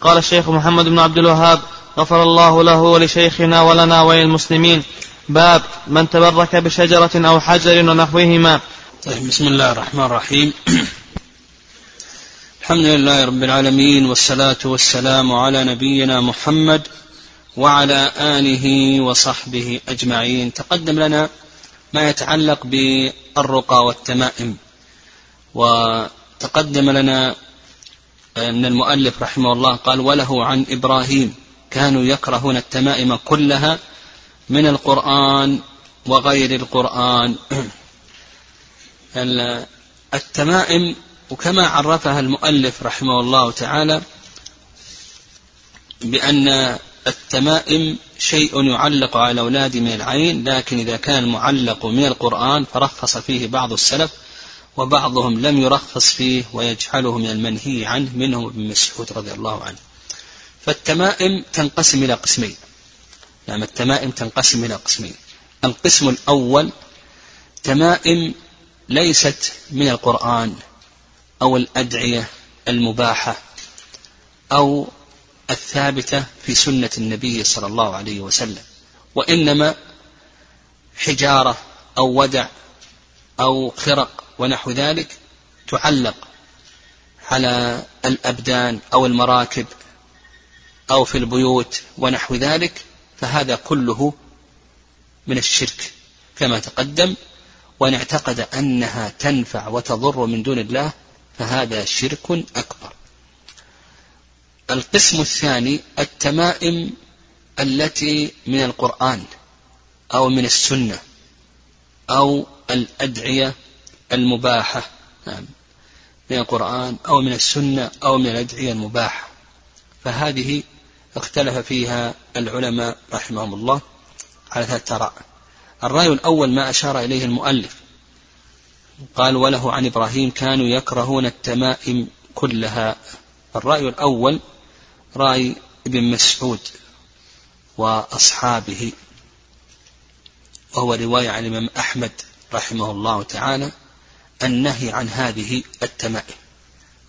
قال الشيخ محمد بن عبد الوهاب غفر الله له ولشيخنا ولنا وللمسلمين باب من تبرك بشجرة أو حجر ونحوهما. طيب بسم الله الرحمن الرحيم. الحمد لله رب العالمين والصلاة والسلام على نبينا محمد وعلى آله وصحبه أجمعين. تقدم لنا ما يتعلق بالرقى والتمائم وتقدم لنا أن المؤلف رحمه الله قال وله عن إبراهيم كانوا يكرهون التمائم كلها من القرآن وغير القرآن. التمائم وكما عرفها المؤلف رحمه الله تعالى بأن التمائم شيء يعلق على الأولاد من العين لكن إذا كان المعلق من القرآن فرخص فيه بعض السلف وبعضهم لم يرخص فيه ويجعله من المنهي عنه منهم ابن مسعود رضي الله عنه. فالتمائم تنقسم إلى قسمين. نعم التمائم تنقسم إلى قسمين. القسم الأول تمائم ليست من القرآن أو الأدعية المباحة أو الثابتة في سنة النبي صلى الله عليه وسلم وإنما حجارة أو ودع أو خرق ونحو ذلك تعلق على الأبدان أو المراكب أو في البيوت ونحو ذلك فهذا كله من الشرك كما تقدم. وإن اعتقد أنها تنفع وتضر من دون الله فهذا شرك أكبر. القسم الثاني التمائم التي من القرآن أو من السنة. أو الأدعية المباحة نعم من القرآن أو من السنة أو من الأدعية المباحة. فهذه اختلف فيها العلماء رحمهم الله على ثلاثة آراء. الرأي الأول ما أشار إليه المؤلف. قال وله عن إبراهيم كانوا يكرهون التمائم كلها. الرأي الأول رأي ابن مسعود وأصحابه. وهو رواية عن الإمام أحمد رحمه الله تعالى النهي عن هذه التمائم.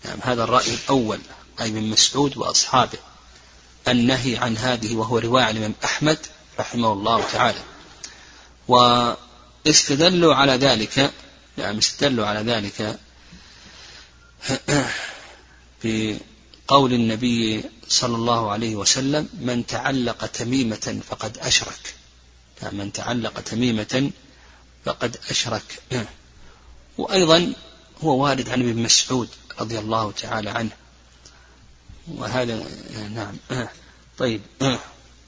نعم هذا الرأي الأول أي ابن مسعود وأصحابه. النهي عن هذه وهو رواية عن الإمام أحمد رحمه الله تعالى. واستدلوا على ذلك يعني استدلوا على ذلك بقول النبي صلى الله عليه وسلم من تعلق تميمة فقد أشرك. من تعلق تميمة فقد أشرك. وأيضا هو وارد عن ابن مسعود رضي الله تعالى عنه. وهذا نعم. طيب.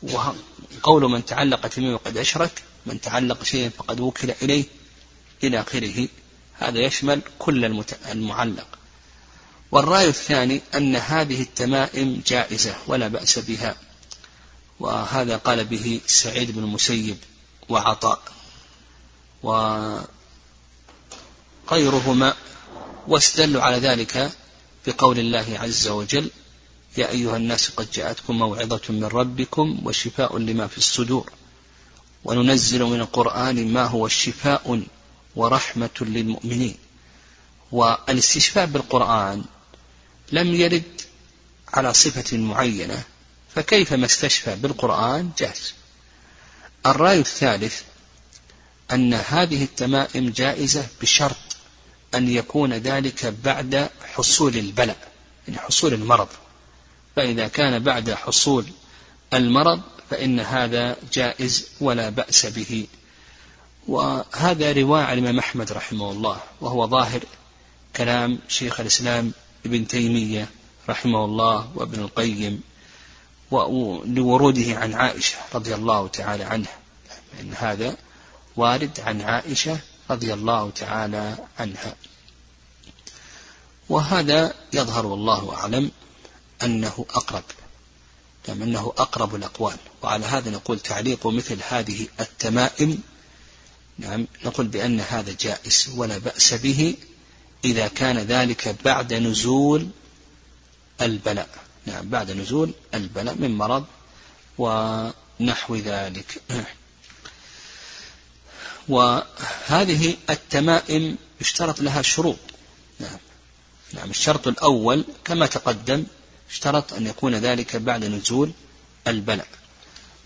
وقول من تعلق تميمة فقد أشرك من تعلق شيئا فقد وكل إليه إلى آخره. هذا يشمل كل المعلق. والرأي الثاني أن هذه التمائم جائزة ولا بأس بها. وهذا قال به سعيد بن المسيب وعطاء. وغيرهما واستدلوا على ذلك بقول الله عز وجل يا أيها الناس قد جاءتكم موعظة من ربكم وشفاء لما في الصدور. وننزل من القرآن ما هو شفاء ورحمة للمؤمنين. والإستشفاء بالقرآن لم يرد على صفة معينة فكيف ما استشفى بالقرآن؟ جاز الرأي الثالث أن هذه التمائم جائزة بشرط أن يكون ذلك بعد حصول البلاء يعني حصول المرض. فإذا كان بعد حصول المرض فإن هذا جائز ولا بأس به. وهذا عن الإمام أحمد رحمه الله وهو ظاهر كلام شيخ الإسلام ابن تيمية رحمه الله وابن القيم. لوروده عن عائشة رضي الله تعالى عنها. إن هذا وارد عن عائشة رضي الله تعالى عنها. وهذا يظهر والله أعلم أنه أقرب نعم أنه أقرب الأقوال. وعلى هذا نقول تعليق مثل هذه التمائم نعم نقول بأن هذا جائز ولا بأس به إذا كان ذلك بعد نزول البلاء. نعم بعد نزول البلاء من مرض ونحو ذلك. وهذه التمائم يشترط لها شروط. نعم نعم الشرط الأول كما تقدم اشترط أن يكون ذلك بعد نزول البلاء.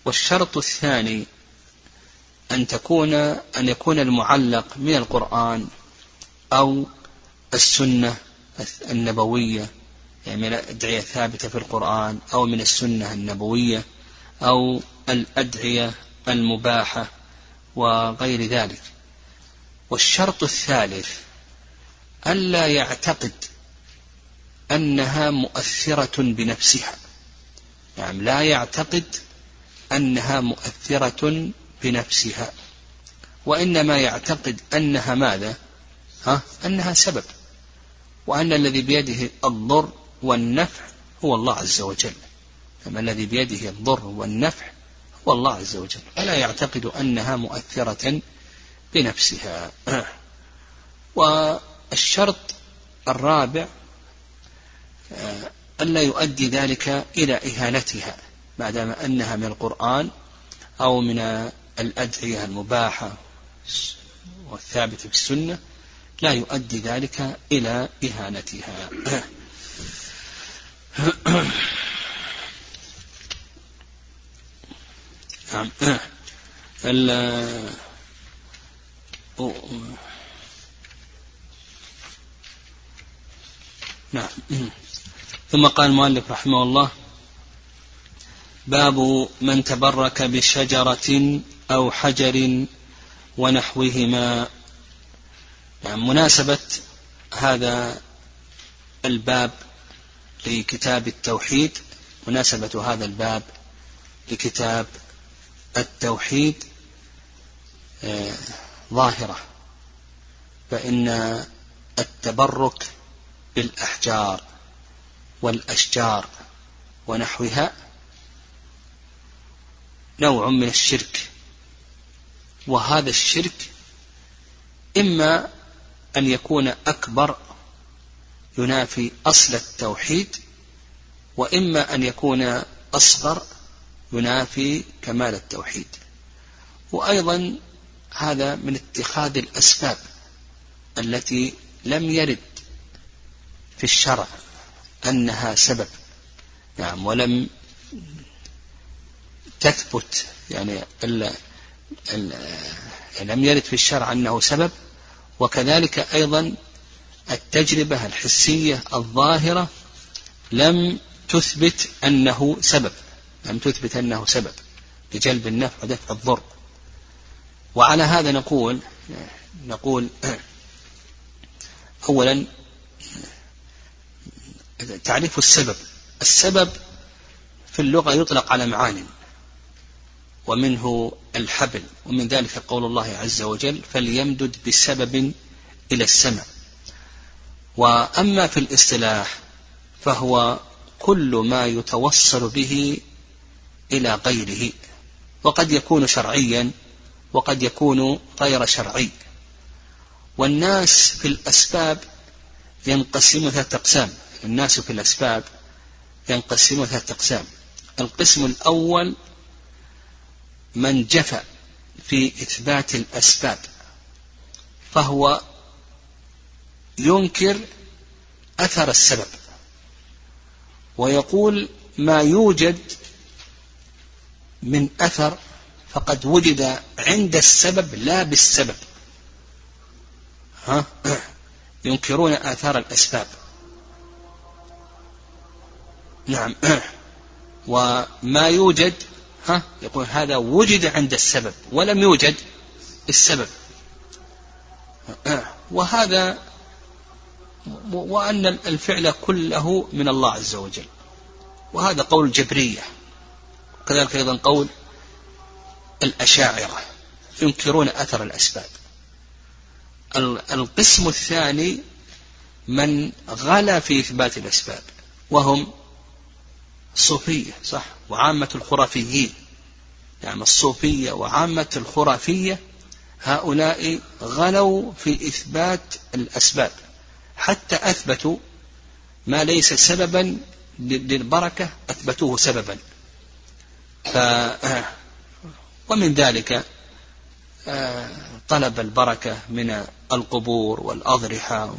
والشرط الثاني أن تكون أن يكون المعلق من القرآن أو السنة النبوية يعني من الأدعية الثابتة في القرآن أو من السنة النبوية أو الأدعية المباحة وغير ذلك والشرط الثالث ألا يعتقد أنها مؤثرة بنفسها يعني لا يعتقد أنها مؤثرة بنفسها وإنما يعتقد أنها ماذا؟ ها؟ أنها سبب وأن الذي بيده الضر والنفع هو الله عز وجل. أما الذي بيده الضر والنفع هو الله عز وجل. فلا يعتقد أنها مؤثرة بنفسها. والشرط الرابع آه، ألا يؤدي ذلك إلى إهانتها ما دام أنها من القرآن أو من الأدعية المباحة والثابتة في السنة لا يؤدي ذلك إلى إهانتها. نعم نعم. ثم قال المؤلف رحمه الله باب من تبرك بشجرة أو حجر ونحوهما. يعني مناسبة هذا الباب لكتاب التوحيد. مناسبة هذا الباب لكتاب التوحيد آه، ظاهرة. فإن التبرك بالأحجار والأشجار ونحوها نوع من الشرك. وهذا الشرك إما أن يكون أكبر ينافي أصل التوحيد وإما أن يكون أصغر ينافي كمال التوحيد. وأيضا هذا من اتخاذ الأسباب التي لم يرد في الشرع أنها سبب. نعم ولم تثبت يعني ال ال لم يرد في الشرع أنه سبب وكذلك أيضا التجربة الحسية الظاهرة لم تثبت أنه سبب لم تثبت أنه سبب لجلب النفع ودفع الضر. وعلى هذا نقول نقول أولا تعريف السبب. السبب في اللغة يطلق على معان ومنه الحبل ومن ذلك قول الله عز وجل فليمدد بسبب إلى السماء وأما في الاصطلاح فهو كل ما يتوصل به إلى غيره وقد يكون شرعيا وقد يكون غير شرعي. والناس في الأسباب ينقسم ثلاثة أقسام الناس في الأسباب ينقسم ثلاثة أقسام. القسم الأول من جفى في إثبات الأسباب فهو ينكر أثر السبب. ويقول ما يوجد من أثر فقد وجد عند السبب لا بالسبب. ها؟ ينكرون آثار الأسباب. نعم. وما يوجد ها؟ يقول هذا وجد عند السبب ولم يوجد السبب وهذا وأن الفعل كله من الله عز وجل. وهذا قول الجبرية. كذلك أيضا قول الأشاعرة. ينكرون أثر الأسباب. القسم الثاني من غلا في إثبات الأسباب وهم الصوفية صح؟ وعامة الخرافيين. يعني الصوفية وعامة الخرافية هؤلاء غلوا في إثبات الأسباب. حتى أثبتوا ما ليس سببا للبركة أثبتوه سببا. ف ومن ذلك آه، طلب البركة من القبور والأضرحة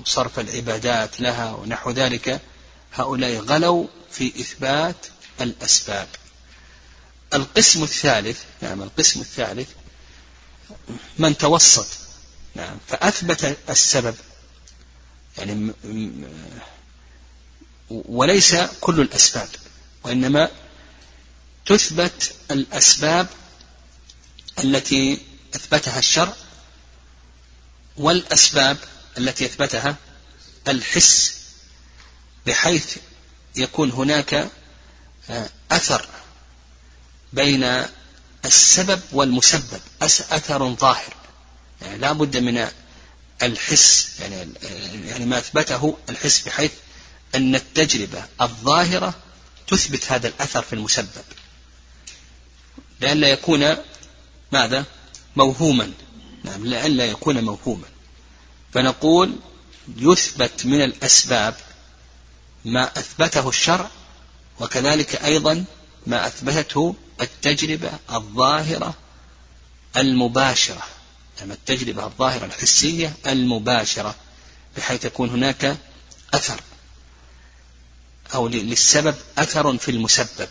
وصرف العبادات لها ونحو ذلك. هؤلاء غلوا في إثبات الأسباب. القسم الثالث نعم القسم الثالث من توسط نعم فأثبت السبب يعني وليس كل الأسباب وإنما تثبت الأسباب التي أثبتها الشرع والأسباب التي أثبتها الحس بحيث يكون هناك آه، أثر بين السبب والمسبب أثر ظاهر. يعني لا بد من الحس يعني يعني ما أثبته الحس بحيث أن التجربة الظاهرة تثبت هذا الأثر في المسبب. لئلا يكون ماذا؟ موهوما. نعم لئلا يكون موهوما. فنقول يثبت من الأسباب ما أثبته الشرع وكذلك أيضا ما أثبتته التجربة الظاهرة المباشرة. يعني التجربة الظاهرة الحسية المباشرة. بحيث يكون هناك أثر أو للسبب أثر في المسبب.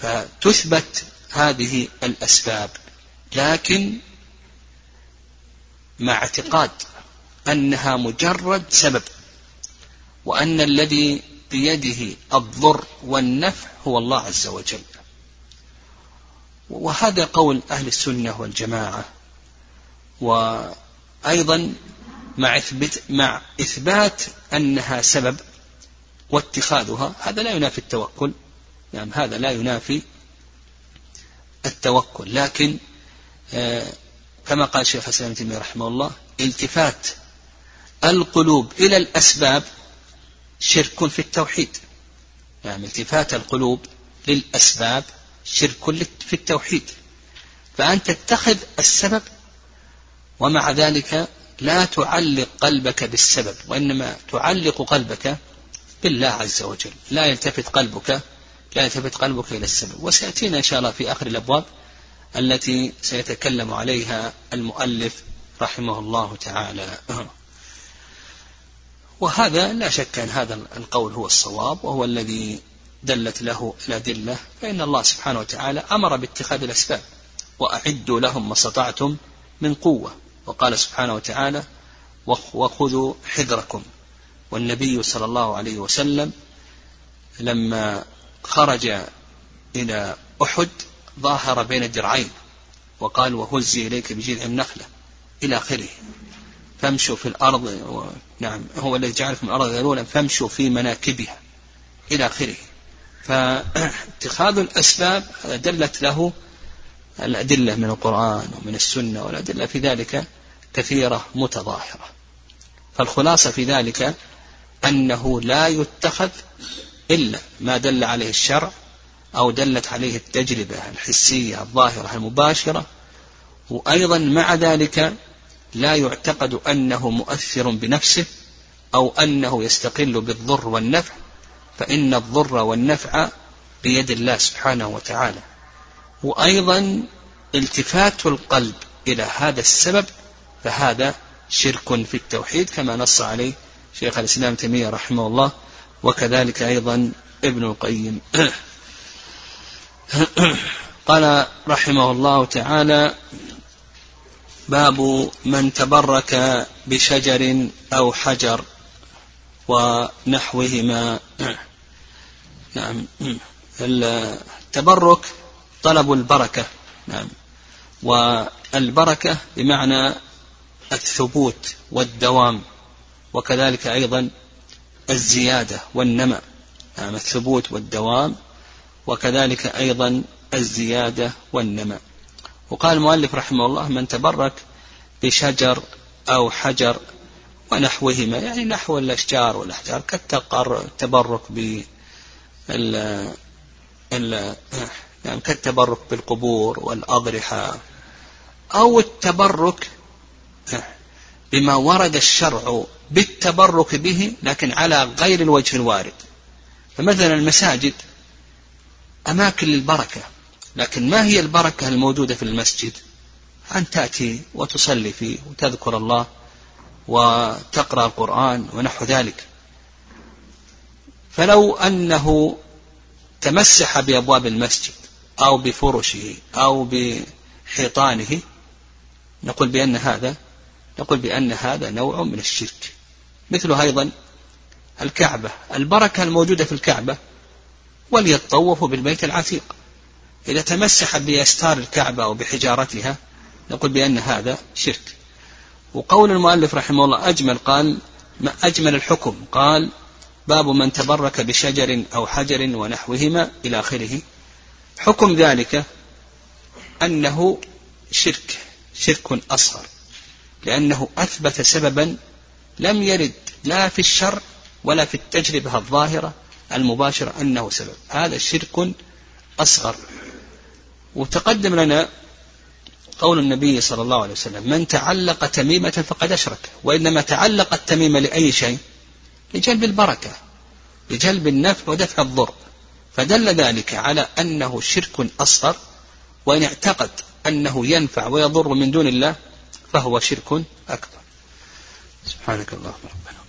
فتثبت هذه الأسباب لكن مع اعتقاد أنها مجرد سبب وأن الذي بيده الضر والنفع هو الله عز وجل. وهذا قول أهل السنة والجماعة وأيضا مع إثبات, مع إثبات أنها سبب واتخاذها هذا لا ينافي التوكل. يعني هذا لا ينافي التوكل. لكن آه، كما قال شيخ حسن تيمية رحمه الله التفات القلوب إلى الأسباب شرك في التوحيد. يعني التفات القلوب للأسباب شرك في التوحيد. فأن تتخذ السبب ومع ذلك لا تعلق قلبك بالسبب وإنما تعلق قلبك بالله عز وجل. لا يلتفت قلبك لا يلتفت قلبك إلى السبب. وسيأتينا إن شاء الله في آخر الأبواب التي سيتكلم عليها المؤلف رحمه الله تعالى. وهذا لا شك أن هذا القول هو الصواب وهو الذي دلت له الأدلة فإن الله سبحانه وتعالى أمر باتخاذ الأسباب وأعدوا لهم ما استطعتم من قوة. وقال سبحانه وتعالى وخذوا حذركم. والنبي صلى الله عليه وسلم لما خرج إلى أحد ظاهر بين الدرعين وقال وهزي إليك بجذع النخلة. إلى آخره. فامشوا في الأرض و... نعم هو الذي جعلكم الأرض ذلولا فامشوا في مناكبها. إلى آخره. فاتخاذ الأسباب دلت له الأدلة من القرآن ومن السنة والأدلة في ذلك كثيرة متظاهرة. فالخلاصة في ذلك أنه لا يتخذ إلا ما دل عليه الشرع أو دلت عليه التجربة الحسية الظاهرة المباشرة وأيضا مع ذلك لا يعتقد أنه مؤثر بنفسه أو أنه يستقل بالضر والنفع فإن الضر والنفع بيد الله سبحانه وتعالى. وأيضا التفات القلب إلى هذا السبب فهذا شرك في التوحيد كما نص عليه شيخ الإسلام تيمية رحمه الله وكذلك أيضا ابن القيم. قال رحمه الله تعالى باب من تبرك بشجر أو حجر ونحوهما. نعم. التبرك طلب البركة. نعم. والبركة بمعنى الثبوت والدوام وكذلك أيضا الزيادة والنمى. نعم الثبوت والدوام وكذلك أيضا الزيادة والنمى. وقال المؤلف رحمه الله من تبرك بشجر أو حجر ونحوهما يعني نحو الأشجار والأحجار كالتبرك ب يعني كالتبرك بالقبور والأضرحة أو التبرك بما ورد الشرع بالتبرك به لكن على غير الوجه الوارد. فمثلا المساجد أماكن للبركة لكن ما هي البركة الموجودة في المسجد؟ أن تأتي وتصلي فيه وتذكر الله وتقرأ القرآن ونحو ذلك. فلو أنه تمسح بأبواب المسجد أو بفرشه أو بحيطانه نقول بأن هذا نقول بأن هذا نوع من الشرك. مثل أيضا الكعبة البركة الموجودة في الكعبة وليطوفوا بالبيت العتيق. إذا تمسح بأستار الكعبة أو بحجارتها نقول بأن هذا شرك. وقول المؤلف رحمه الله أجمل قال ما أجمل الحكم قال باب من تبرك بشجر أو حجر ونحوهما إلى آخره. حكم ذلك أنه شرك شرك أصغر لأنه أثبت سببا لم يرد لا في الشرع ولا في التجربة الظاهرة المباشرة أنه سبب. هذا شرك أصغر. وتقدم لنا قول النبي صلى الله عليه وسلم من تعلق تميمة فقد أشرك وإنما تعلق التميمة لأي شيء؟ لجلب البركة لجلب النفع ودفع الضر. فدل ذلك على أنه شرك أصغر وإن اعتقد أنه ينفع ويضر من دون الله فهو شرك أكبر. سبحانك اللهم ربنا.